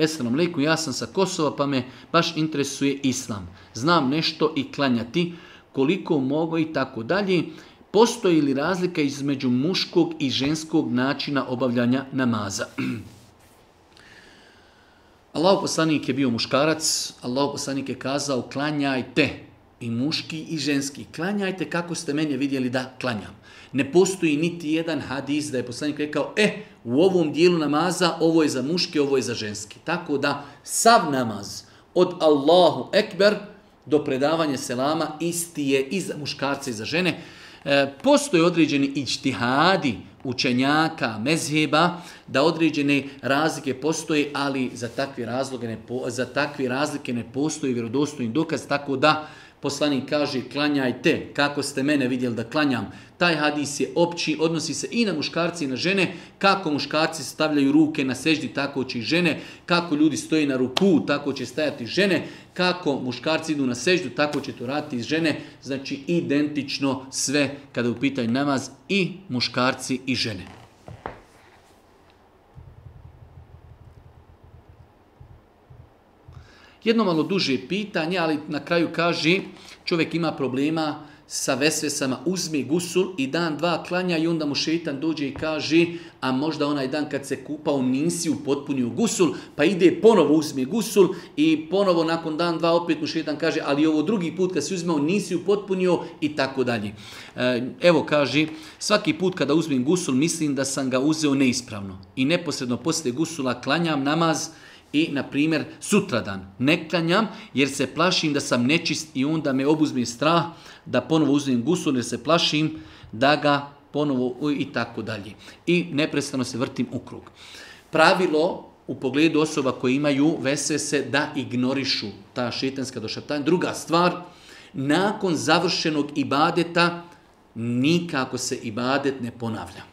A: Esalamu alaikum, ja sam sa Kosova pa me baš interesuje islam. Znam nešto i klanjati koliko mogu i tako dalje. Postoji li razlika između muškog i ženskog načina obavljanja namaza? Allahu poslanik je bio muškarac, Allahu poslanik je kazao klanjajte i muški i ženski. Klanjajte kako ste meni vidjeli da klanjam. Ne postoji niti jedan hadis da je poslanik rekao e, eh, u ovom dijelu namaza ovo je za muški, ovo je za ženski. Tako da sav namaz od Allahu Ekber do predavanja selama isti je i za muškarce i za žene. E, postoje određeni ičtihadi učenjaka, mezheba, da određene razlike postoje, ali za takve razloge ne, po, za takve razlike ne postoji vjerodostojni dokaz, tako da poslanik kaže klanjajte kako ste mene vidjeli da klanjam. Taj hadis je opći, odnosi se i na muškarci i na žene, kako muškarci stavljaju ruke na seždi, tako će i žene, kako ljudi stoji na ruku, tako će stajati žene, kako muškarci idu na seždu, tako će to raditi i žene, znači identično sve kada upitaju namaz i muškarci i žene. Jedno malo duže pitanje, ali na kraju kaže, čovjek ima problema sa vesvesama, uzmi gusul i dan dva klanja i onda mu šeitan dođe i kaže, a možda onaj dan kad se kupao nisi upotpunio gusul, pa ide ponovo uzmi gusul i ponovo nakon dan dva opet mu šeitan kaže, ali ovo drugi put kad si uzmao nisi upotpunio i tako dalje. E, evo kaže, svaki put kada uzmem gusul mislim da sam ga uzeo neispravno i neposredno poslije gusula klanjam namaz, i, na primjer, sutradan ne klanjam jer se plašim da sam nečist i onda me obuzmi strah da ponovo uzmem gusul jer se plašim da ga ponovo i tako dalje. I neprestano se vrtim u krug. Pravilo u pogledu osoba koje imaju vese se da ignorišu ta šitenska došaptanja. Druga stvar, nakon završenog ibadeta nikako se ibadet ne ponavlja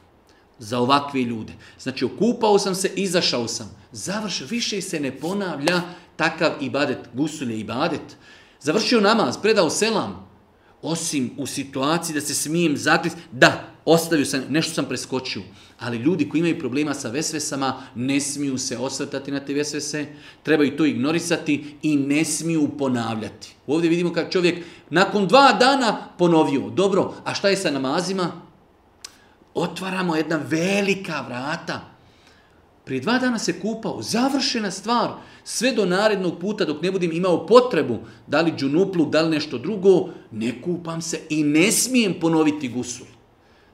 A: za ovakve ljude. Znači, okupao sam se, izašao sam, završao, više se ne ponavlja takav ibadet, gusulje ibadet. Završio namaz, predao selam, osim u situaciji da se smijem zakljeti, da, ostavio sam, nešto sam preskočio. Ali ljudi koji imaju problema sa vesvesama ne smiju se osvrtati na te vesvese, trebaju to ignorisati i ne smiju ponavljati. Ovdje vidimo kad čovjek nakon dva dana ponovio, dobro, a šta je sa namazima? otvaramo jedna velika vrata. Prije dva dana se kupao, završena stvar, sve do narednog puta dok ne budem imao potrebu, da li džunuplu, da li nešto drugo, ne kupam se i ne smijem ponoviti gusul.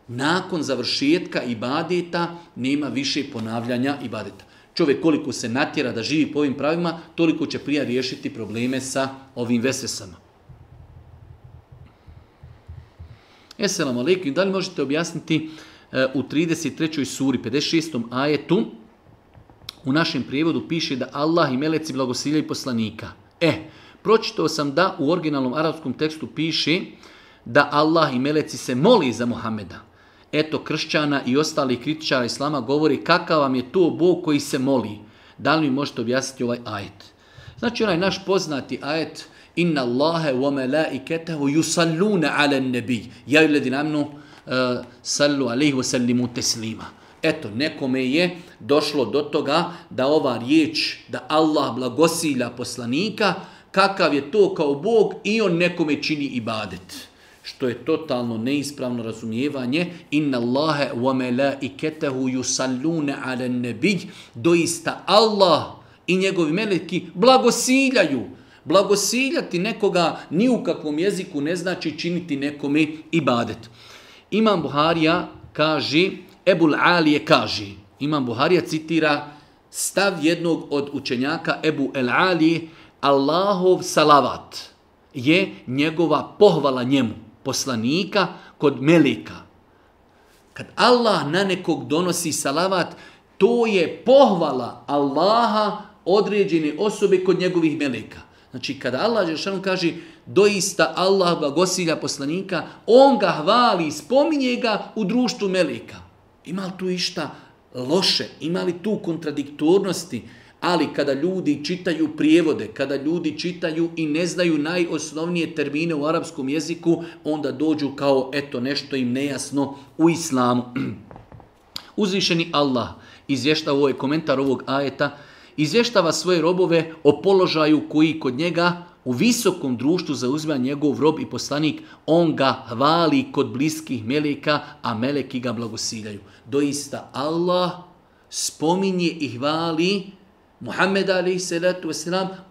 A: Nakon završetka i badeta nema više ponavljanja i badeta. Čovjek koliko se natjera da živi po ovim pravima, toliko će prija riješiti probleme sa ovim vesesama. Esselamu alaikum, da li možete objasniti uh, E, u 33. suri 56. ajetu u našem prijevodu piše da Allah i meleci blagosiljaju poslanika. E, pročitao sam da u originalnom arabskom tekstu piše da Allah i meleci se moli za Muhameda. Eto, kršćana i ostali kritičara islama govori kakav vam je to Bog koji se moli. Da li mi možete objasniti ovaj ajet? Znači, onaj naš poznati ajet Inna Allahe wa melaiketehu yusallune ale nebi. Ja ili dinamnu, E, sallu alaihi wasallimu teslima. Eto, nekome je došlo do toga da ova riječ, da Allah blagosilja poslanika, kakav je to kao Bog i on nekome čini ibadet. Što je totalno neispravno razumijevanje. Inna Allahe wa melaiketehu yusallune ala nebiđ. Doista Allah i njegovi meleki blagosiljaju. Blagosiljati nekoga ni u kakvom jeziku ne znači činiti nekome ibadet. badet. Imam Buharija kaže, Ebul Alije kaže, Imam Buharija citira stav jednog od učenjaka Ebu El Ali, Allahov salavat je njegova pohvala njemu, poslanika kod Melika. Kad Allah na nekog donosi salavat, to je pohvala Allaha određene osobe kod njegovih Melika. Znači, kada Allah Đeršanu kaže doista Allah bagosilja poslanika, on ga hvali, spominje ga u društvu Melika. Ima li tu išta loše? Ima li tu kontradiktornosti? Ali kada ljudi čitaju prijevode, kada ljudi čitaju i ne znaju najosnovnije termine u arapskom jeziku, onda dođu kao eto nešto im nejasno u islamu. Uzvišeni Allah izvješta ovaj komentar ovog ajeta, izvještava svoje robove o položaju koji kod njega u visokom društvu zauzima njegov rob i poslanik, on ga hvali kod bliskih meleka, a meleki ga blagosiljaju. Doista Allah spominje i hvali Muhammed a.s.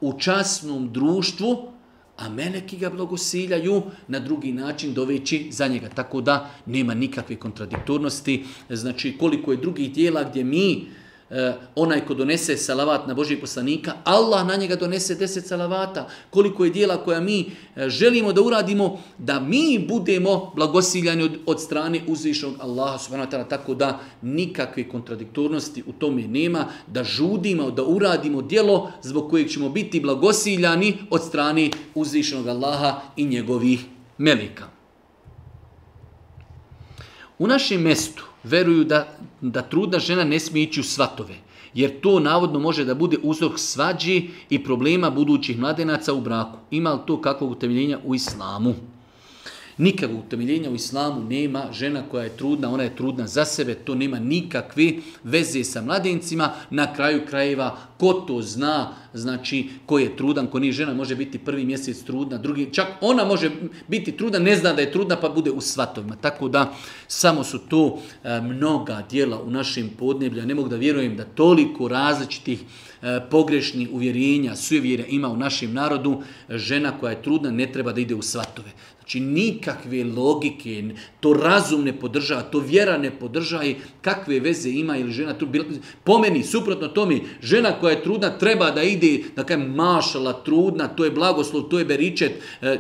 A: u časnom društvu, a meleki ga blagosiljaju na drugi način doveći za njega. Tako da nema nikakve kontradiktornosti. Znači koliko je drugih dijela gdje mi E, onaj ko donese salavat na Božijeg poslanika, Allah na njega donese deset salavata. Koliko je dijela koja mi e, želimo da uradimo, da mi budemo blagosiljani od, od strane uzvišnog Allaha subhanahu wa ta'ala, tako da nikakve kontradiktornosti u tome nema, da žudimo, da uradimo dijelo zbog kojeg ćemo biti blagosiljani od strane uzvišnog Allaha i njegovih melika. U našem mestu veruju da, da trudna žena ne smije ići u svatove, jer to navodno može da bude uzrok svađi i problema budućih mladenaca u braku. Ima li to kakvog utemeljenja u islamu? Nikakvog utemeljenja u islamu nema. Žena koja je trudna, ona je trudna za sebe. To nema nikakve veze sa mladencima. Na kraju krajeva, ko to zna, znači ko je trudan, ko nije žena, može biti prvi mjesec trudna, drugi, čak ona može biti trudna, ne zna da je trudna, pa bude u svatovima. Tako da, samo su to e, mnoga dijela u našim podneblju. ne mogu da vjerujem da toliko različitih e, pogrešnih uvjerenja, sujevjere ima u našem narodu, žena koja je trudna ne treba da ide u svatove. Znači, nikakve logike, to razum ne podržava, to vjera ne podržava i kakve veze ima ili žena trudna. Pomeni, suprotno to mi, žena koja je trudna treba da ide ide, da kaj mašala, trudna, to je blagoslov, to je beričet, e,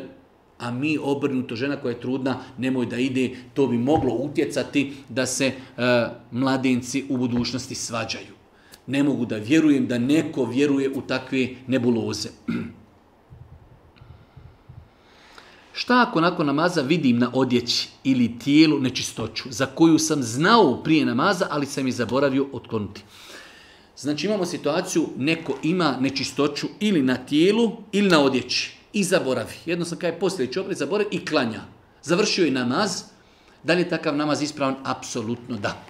A: a mi obrnuto žena koja je trudna, nemoj da ide, to bi moglo utjecati da se e, mladenci u budućnosti svađaju. Ne mogu da vjerujem da neko vjeruje u takve nebuloze. Šta ako nakon namaza vidim na odjeći ili tijelu nečistoću za koju sam znao prije namaza, ali sam i zaboravio otkonuti? Znači imamo situaciju, neko ima nečistoću ili na tijelu ili na odjeći i zaboravi. Jedno sam kaj poslije će opet zaboravi i klanja. Završio je namaz. Da li je takav namaz ispravan? Apsolutno da.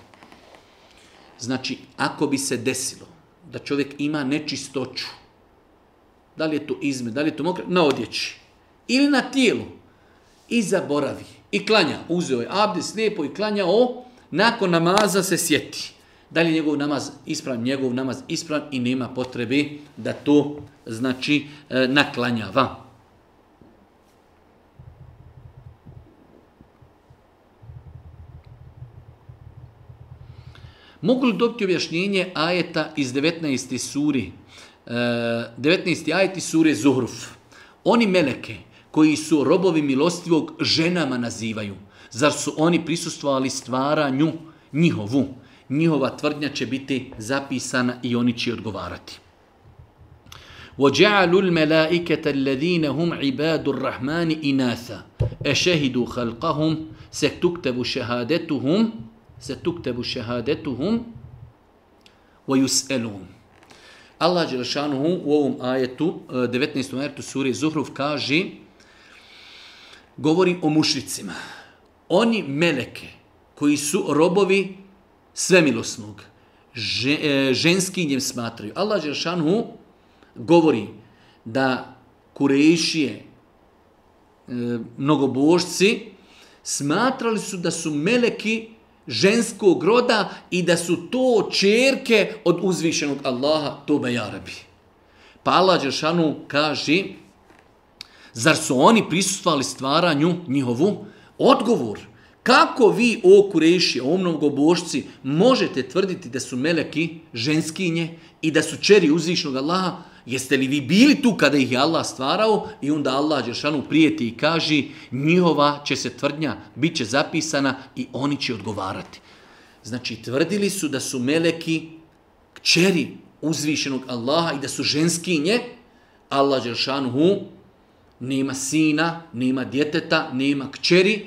A: Znači, ako bi se desilo da čovjek ima nečistoću, da li je to izme, da li je to mokre, na odjeći ili na tijelu i zaboravi i klanja. Uzeo je abdes lijepo i klanja o, nakon namaza se sjeti da li njegov namaz ispravan, njegov namaz ispravan i nema potrebe da to znači e, naklanjava. Mogu li dobiti objašnjenje ajeta iz 19. suri, e, 19. ajeti sure Zuhruf? Oni meleke koji su robovi milostivog ženama nazivaju, zar su oni prisustvali stvaranju njihovu? njihova tvrdnja će biti zapisana i oni će odgovarati. وَجَعَلُوا الْمَلَائِكَةَ الَّذِينَ هُمْ عِبَادُ الرَّحْمَانِ إِنَاثًا أَشَهِدُوا خَلْقَهُمْ سَتُكْتَبُ شَهَادَتُهُمْ سَتُكْتَبُ شَهَادَتُهُمْ وَيُسْأَلُونَ Allah Đelšanuhu u ovom ajetu, 19. E, ajetu suri Zuhruf kaže, govori o mušricima. Oni meleke koji su robovi svemilosnog, že, e, ženskinjem smatraju. Allah Đeršanu govori da Kurešije, e, mnogobožci, smatrali su da su meleki ženskog roda i da su to čerke od uzvišenog Allaha, to be jarabi. Pa Allah Đeršanu kaže, zar su oni prisustvali stvaranju njihovu? Odgovor – Kako vi, o Kurešija, o mnogobošci, možete tvrditi da su meleki ženskinje i da su čeri uzvišnog Allaha? Jeste li vi bili tu kada ih je Allah stvarao? I onda Allah Đeršanu prijeti i kaže njihova će se tvrdnja, bit će zapisana i oni će odgovarati. Znači, tvrdili su da su meleki čeri uzvišenog Allaha i da su ženskinje, Allah Đeršanu nema sina, nema djeteta, nema kćeri,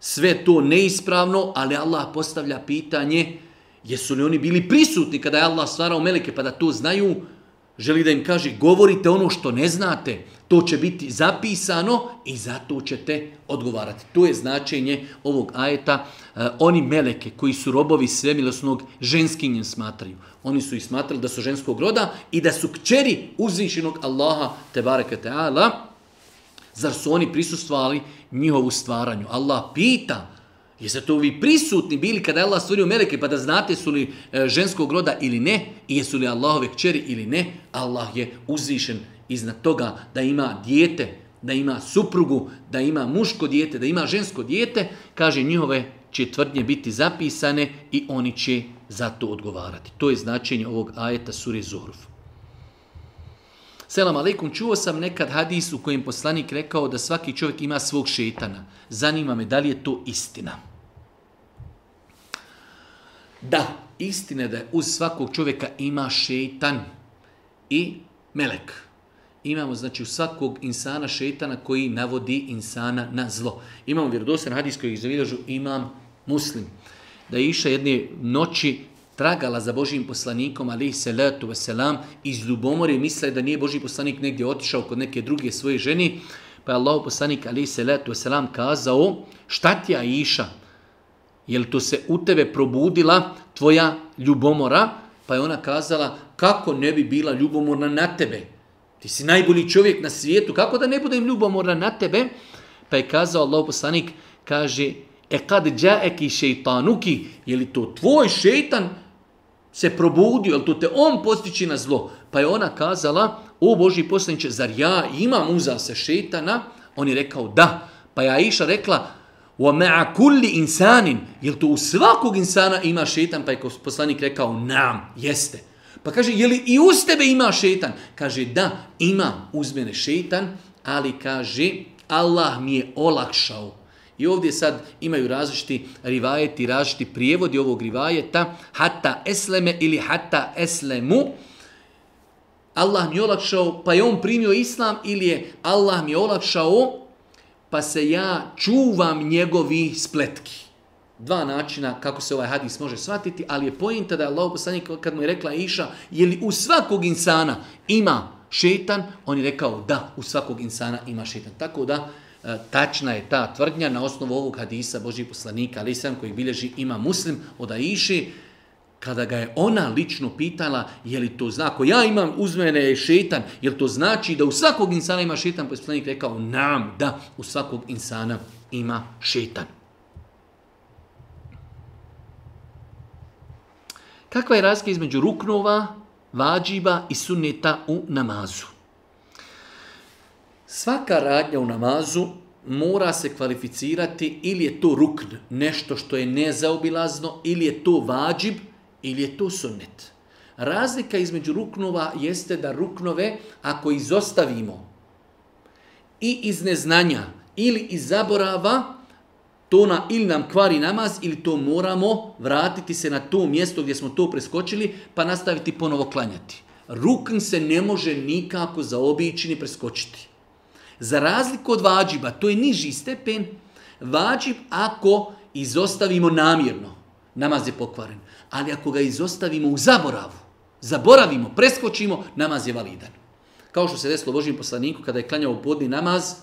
A: sve to neispravno, ali Allah postavlja pitanje jesu li oni bili prisutni kada je Allah stvarao meleke pa da to znaju, želi da im kaže govorite ono što ne znate, to će biti zapisano i zato ćete odgovarati. To je značenje ovog ajeta. E, oni meleke koji su robovi svemilosnog ženskinjem smatraju. Oni su i smatrali da su ženskog roda i da su kćeri uzvišenog Allaha, te bareke te Allah. Tebareka, teala. Zar su oni prisustvali njihovu stvaranju? Allah pita, jeste to vi prisutni bili kada je Allah stvorio meleke, pa da znate su li e, ženskog roda ili ne, i jesu li Allahove kćeri ili ne, Allah je uzvišen iznad toga da ima dijete, da ima suprugu, da ima muško dijete, da ima žensko dijete, kaže njihove će tvrdnje biti zapisane i oni će za to odgovarati. To je značenje ovog ajeta Suri Zuhrufa selam aleikum, čuo sam nekad hadis u kojem poslanik rekao da svaki čovjek ima svog šetana. Zanima me da li je to istina. Da, istina da je uz svakog čovjeka ima šetan i melek. Imamo znači u svakog insana šetana koji navodi insana na zlo. Imamo vjerodostan hadis koji izavljaju imam muslim. Da je iša jedne noći tragala za Božim poslanikom, ali i salatu wasalam, iz ljubomore misle da nije Boži poslanik negdje otišao kod neke druge svoje ženi, pa je Allah poslanik, ali i salatu wasalam, kazao, šta ti Aisha? Je li to se u tebe probudila tvoja ljubomora? Pa je ona kazala, kako ne bi bila ljubomorna na tebe? Ti si najbolji čovjek na svijetu, kako da ne budem ljubomorna na tebe? Pa je kazao Allah poslanik, kaže, E kad džaeki šeitanuki, je li to tvoj šeitan se probudio, jel to te on postići na zlo? Pa je ona kazala, o Boži poslaniče, zar ja imam uza se šetana? On je rekao, da. Pa je Aisha rekla, u mea kulli insanin, jel to u svakog insana ima šetan? Pa je poslanik rekao, nam, jeste. Pa kaže, jeli i uz tebe ima šetan? Kaže, da, ima uz mene šetan, ali kaže, Allah mi je olakšao I ovdje sad imaju različiti rivajeti, različiti prijevodi ovog rivajeta, hata esleme ili hata eslemu. Allah mi je olakšao, pa je on primio islam ili je Allah mi je olakšao, pa se ja čuvam njegovi spletki. Dva načina kako se ovaj hadis može shvatiti, ali je pojenta da je Allah poslanik kad mu je rekla Iša, je li u svakog insana ima šetan, on je rekao da, u svakog insana ima šetan. Tako da, E, tačna je ta tvrdnja na osnovu ovog hadisa Božih poslanika, ali sam koji bilježi ima muslim od Aiši, kada ga je ona lično pitala je li to znak, ako ja imam uz mene je šetan, je li to znači da u svakog insana ima šetan, pa poslanik rekao nam da u svakog insana ima šetan. Kakva je razlika između ruknova, vađiba i sunneta u namazu? Svaka radnja u namazu mora se kvalificirati ili je to rukn, nešto što je nezaobilazno, ili je to vađib, ili je to sunnet. Razlika između ruknova jeste da ruknove, ako izostavimo i iz neznanja ili iz zaborava, to na, ili nam kvari namaz ili to moramo vratiti se na to mjesto gdje smo to preskočili pa nastaviti ponovo klanjati. Rukn se ne može nikako zaobići ni preskočiti. Za razliku od vađiba, to je niži stepen, vađib ako izostavimo namjerno, namaz je pokvaren. Ali ako ga izostavimo u zaboravu, zaboravimo, preskočimo, namaz je validan. Kao što se desilo Božim poslaniku kada je klanjao podni namaz,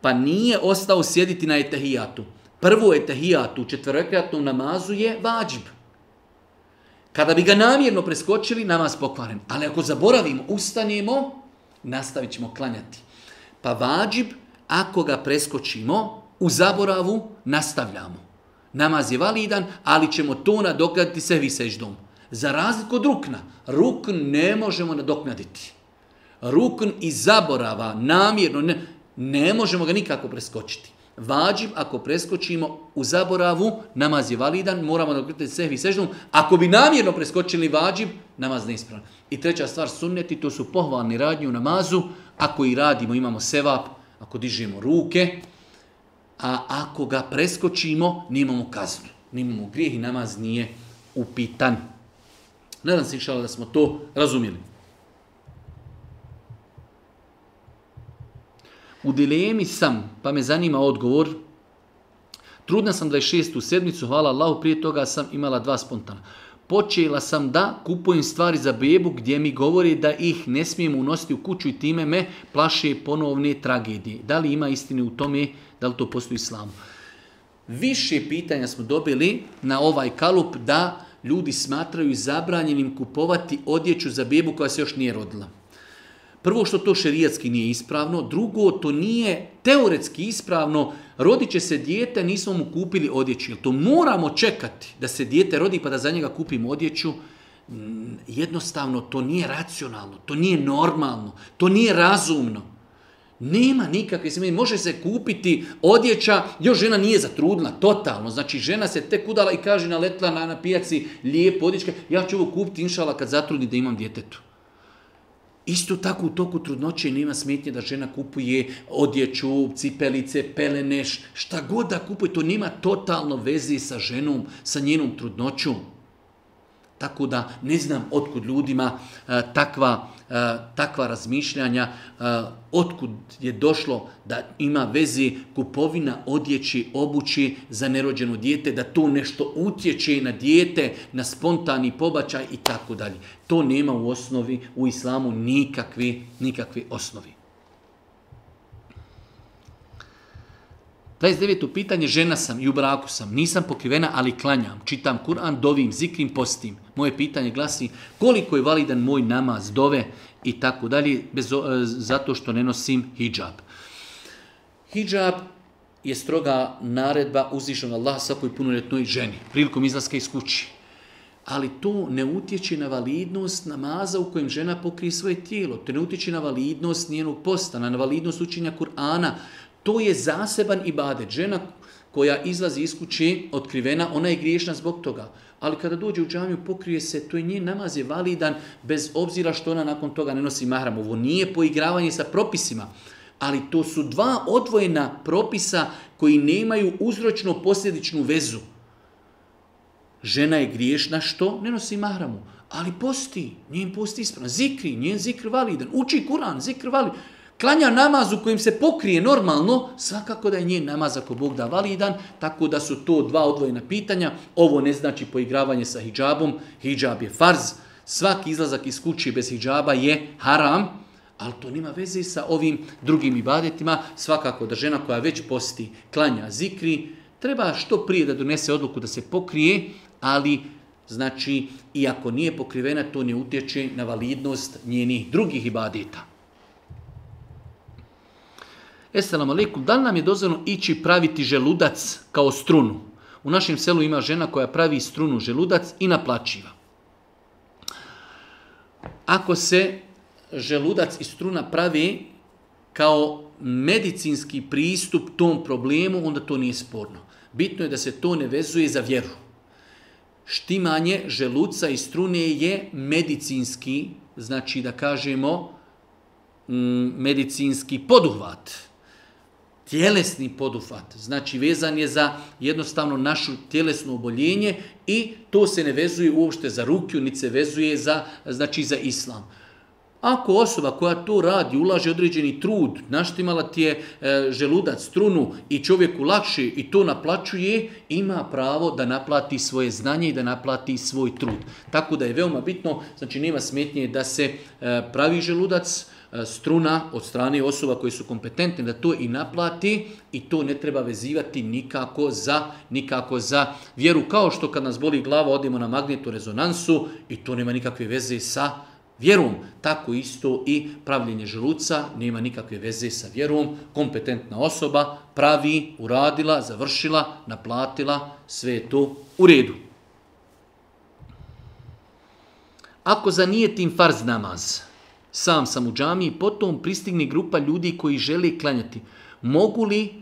A: pa nije ostao sjediti na etahijatu. Prvo etahijatu u četvrokratnom namazu je vađib. Kada bi ga namjerno preskočili, namaz pokvaren. Ali ako zaboravimo, ustanemo, nastavit ćemo klanjati. Pa vađib, ako ga preskočimo, u zaboravu nastavljamo. Namaz je validan, ali ćemo to nadoknaditi se viseždom. Za razliku od rukna, rukn ne možemo nadoknaditi. Rukn i zaborava namjerno, ne, ne možemo ga nikako preskočiti. Vađib, ako preskočimo u zaboravu, namaz je validan, moramo nadoknaditi se viseždom. Ako bi namjerno preskočili vađib, namaz ne ispravljamo. I treća stvar, sunneti, to su pohvalni radnji u namazu, namazu, ako i radimo imamo sevap, ako dižemo ruke, a ako ga preskočimo, nemamo kaznu, nemamo grijeh i namaz nije upitan. Nadam se inšala da smo to razumijeli. U dilemi sam, pa me zanima odgovor, trudna sam 26. sedmicu, hvala Allahu, prije toga sam imala dva spontana počela sam da kupujem stvari za bebu gdje mi govori da ih ne smijem unositi u kuću i time me plaše ponovne tragedije. Da li ima istine u tome, da li to postoji islamu? Više pitanja smo dobili na ovaj kalup da ljudi smatraju zabranjenim kupovati odjeću za bebu koja se još nije rodila. Prvo što to šerijatski nije ispravno, drugo to nije teoretski ispravno, rodit će se dijete, nismo mu kupili odjeću, jer to moramo čekati da se dijete rodi pa da za njega kupimo odjeću, mm, jednostavno to nije racionalno, to nije normalno, to nije razumno. Nema nikakve smije, može se kupiti odjeća, još žena nije zatrudna, totalno, znači žena se tek udala i kaže naletla na, na pijaci lijepo odjećka, ja ću ovo kupiti inšala kad zatrudni da imam djetetu. Isto tako u toku trudnoće nema smetnje da žena kupuje odjeću, cipelice, peleneš, šta god da kupuje, to nema totalno veze sa ženom, sa njenom trudnoćom. Tako da ne znam otkud ljudima a, takva a, E, takva razmišljanja, e, otkud je došlo da ima vezi kupovina odjeći obući za nerođeno dijete, da to nešto utječe na dijete, na spontani pobačaj i tako dalje. To nema u osnovi, u islamu nikakvi, nikakvi osnovi. 29. pitanje, žena sam i u braku sam, nisam pokrivena, ali klanjam, čitam Kur'an, dovim, zikrim, postim. Moje pitanje glasi, koliko je validan moj namaz, dove i tako dalje, bez, e, zato što ne nosim hijab. Hijab je stroga naredba uzvišnog Allaha svakoj punoljetnoj ženi, prilikom izlaska iz kući. Ali to ne utječe na validnost namaza u kojem žena pokrije svoje tijelo. To ne utječe na validnost njenog posta, na validnost učenja Kur'ana, To je zaseban ibadet. Žena koja izlazi iz kuće otkrivena, ona je griješna zbog toga. Ali kada dođe u džamiju, pokrije se, to je njen namaz je validan, bez obzira što ona nakon toga ne nosi mahram. Ovo nije poigravanje sa propisima. Ali to su dva odvojena propisa koji nemaju uzročno posljedičnu vezu. Žena je griješna što? Ne nosi mahramu. Ali posti, njen posti ispravno. Zikri, njen zikr validan. Uči Kur'an, zikr validan klanja namaz u kojim se pokrije normalno, svakako da je njen namaz ako Bog da validan, tako da su to dva odvojena pitanja. Ovo ne znači poigravanje sa hijabom, hijab je farz, svaki izlazak iz kući bez hijaba je haram, ali to nima veze sa ovim drugim ibadetima, svakako da žena koja već posti klanja zikri, treba što prije da donese odluku da se pokrije, ali znači, iako nije pokrivena, to ne utječe na validnost njenih drugih ibadeta. Esselamu alaikum, da nam je dozvoljeno ići praviti želudac kao strunu? U našem selu ima žena koja pravi strunu želudac i naplaćiva. Ako se želudac i struna pravi kao medicinski pristup tom problemu, onda to nije sporno. Bitno je da se to ne vezuje za vjeru. Štimanje želuca i strune je medicinski, znači da kažemo, mm, medicinski poduhvat. Poduhvat tjelesni podufat, znači vezan je za jednostavno našu tjelesno oboljenje i to se ne vezuje uopšte za rukju, ni se vezuje za, znači, za islam. Ako osoba koja to radi, ulaže određeni trud, naštimala ti je e, želudac, strunu i čovjeku lakše i to naplaćuje, ima pravo da naplati svoje znanje i da naplati svoj trud. Tako da je veoma bitno, znači nema smetnje da se e, pravi želudac, e, E, struna od strane osoba koje su kompetentne da to i naplati i to ne treba vezivati nikako za nikako za vjeru kao što kad nas boli glava odemo na magnetnu rezonansu i to nema nikakve veze sa vjerom tako isto i pravljenje želuca nema nikakve veze sa vjerom kompetentna osoba pravi uradila završila naplatila sve je to u redu ako za nije tim farz namaz sam sam u džamiji, potom pristigne grupa ljudi koji žele klanjati. Mogu li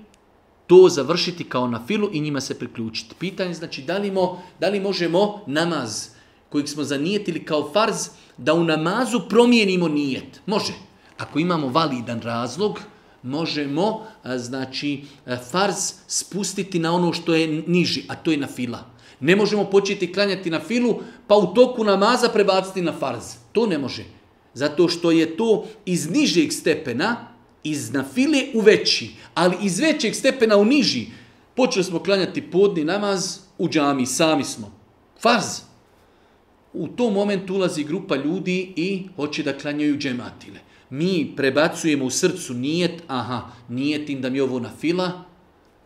A: to završiti kao na filu i njima se priključiti? Pitanje znači da li, mo, da li možemo namaz kojeg smo zanijetili kao farz, da u namazu promijenimo nijet. Može. Ako imamo validan razlog, možemo znači, farz spustiti na ono što je niži, a to je na fila. Ne možemo početi klanjati na filu, pa u toku namaza prebaciti na farz. To ne može. Zato što je to iz nižeg stepena, iz nafile u veći, ali iz većeg stepena u niži. Počeli smo klanjati podni namaz u džami, sami smo. Farz. U tom momentu ulazi grupa ljudi i hoće da klanjaju džematile. Mi prebacujemo u srcu nijet, aha, nijetim da mi ovo na fila,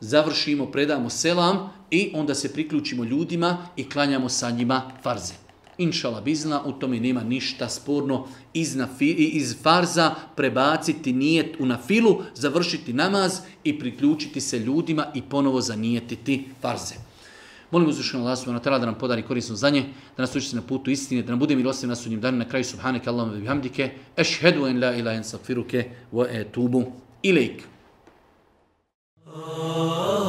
A: završimo, predamo selam i onda se priključimo ljudima i klanjamo sa njima farze inšala bizna, u tome nema ništa sporno iz, nafi, iz farza prebaciti nijet u nafilu, završiti namaz i priključiti se ljudima i ponovo zanijetiti farze. Molim uzvišenu Allah subhanahu wa ta'ala da nam podari korisno znanje, da nas učite na putu istine, da nam bude milostiv na sudnjem danu, na kraju subhanaka Allahuma bi hamdike, ešhedu en la ilaha en safiruke, wa etubu ilik. Oh.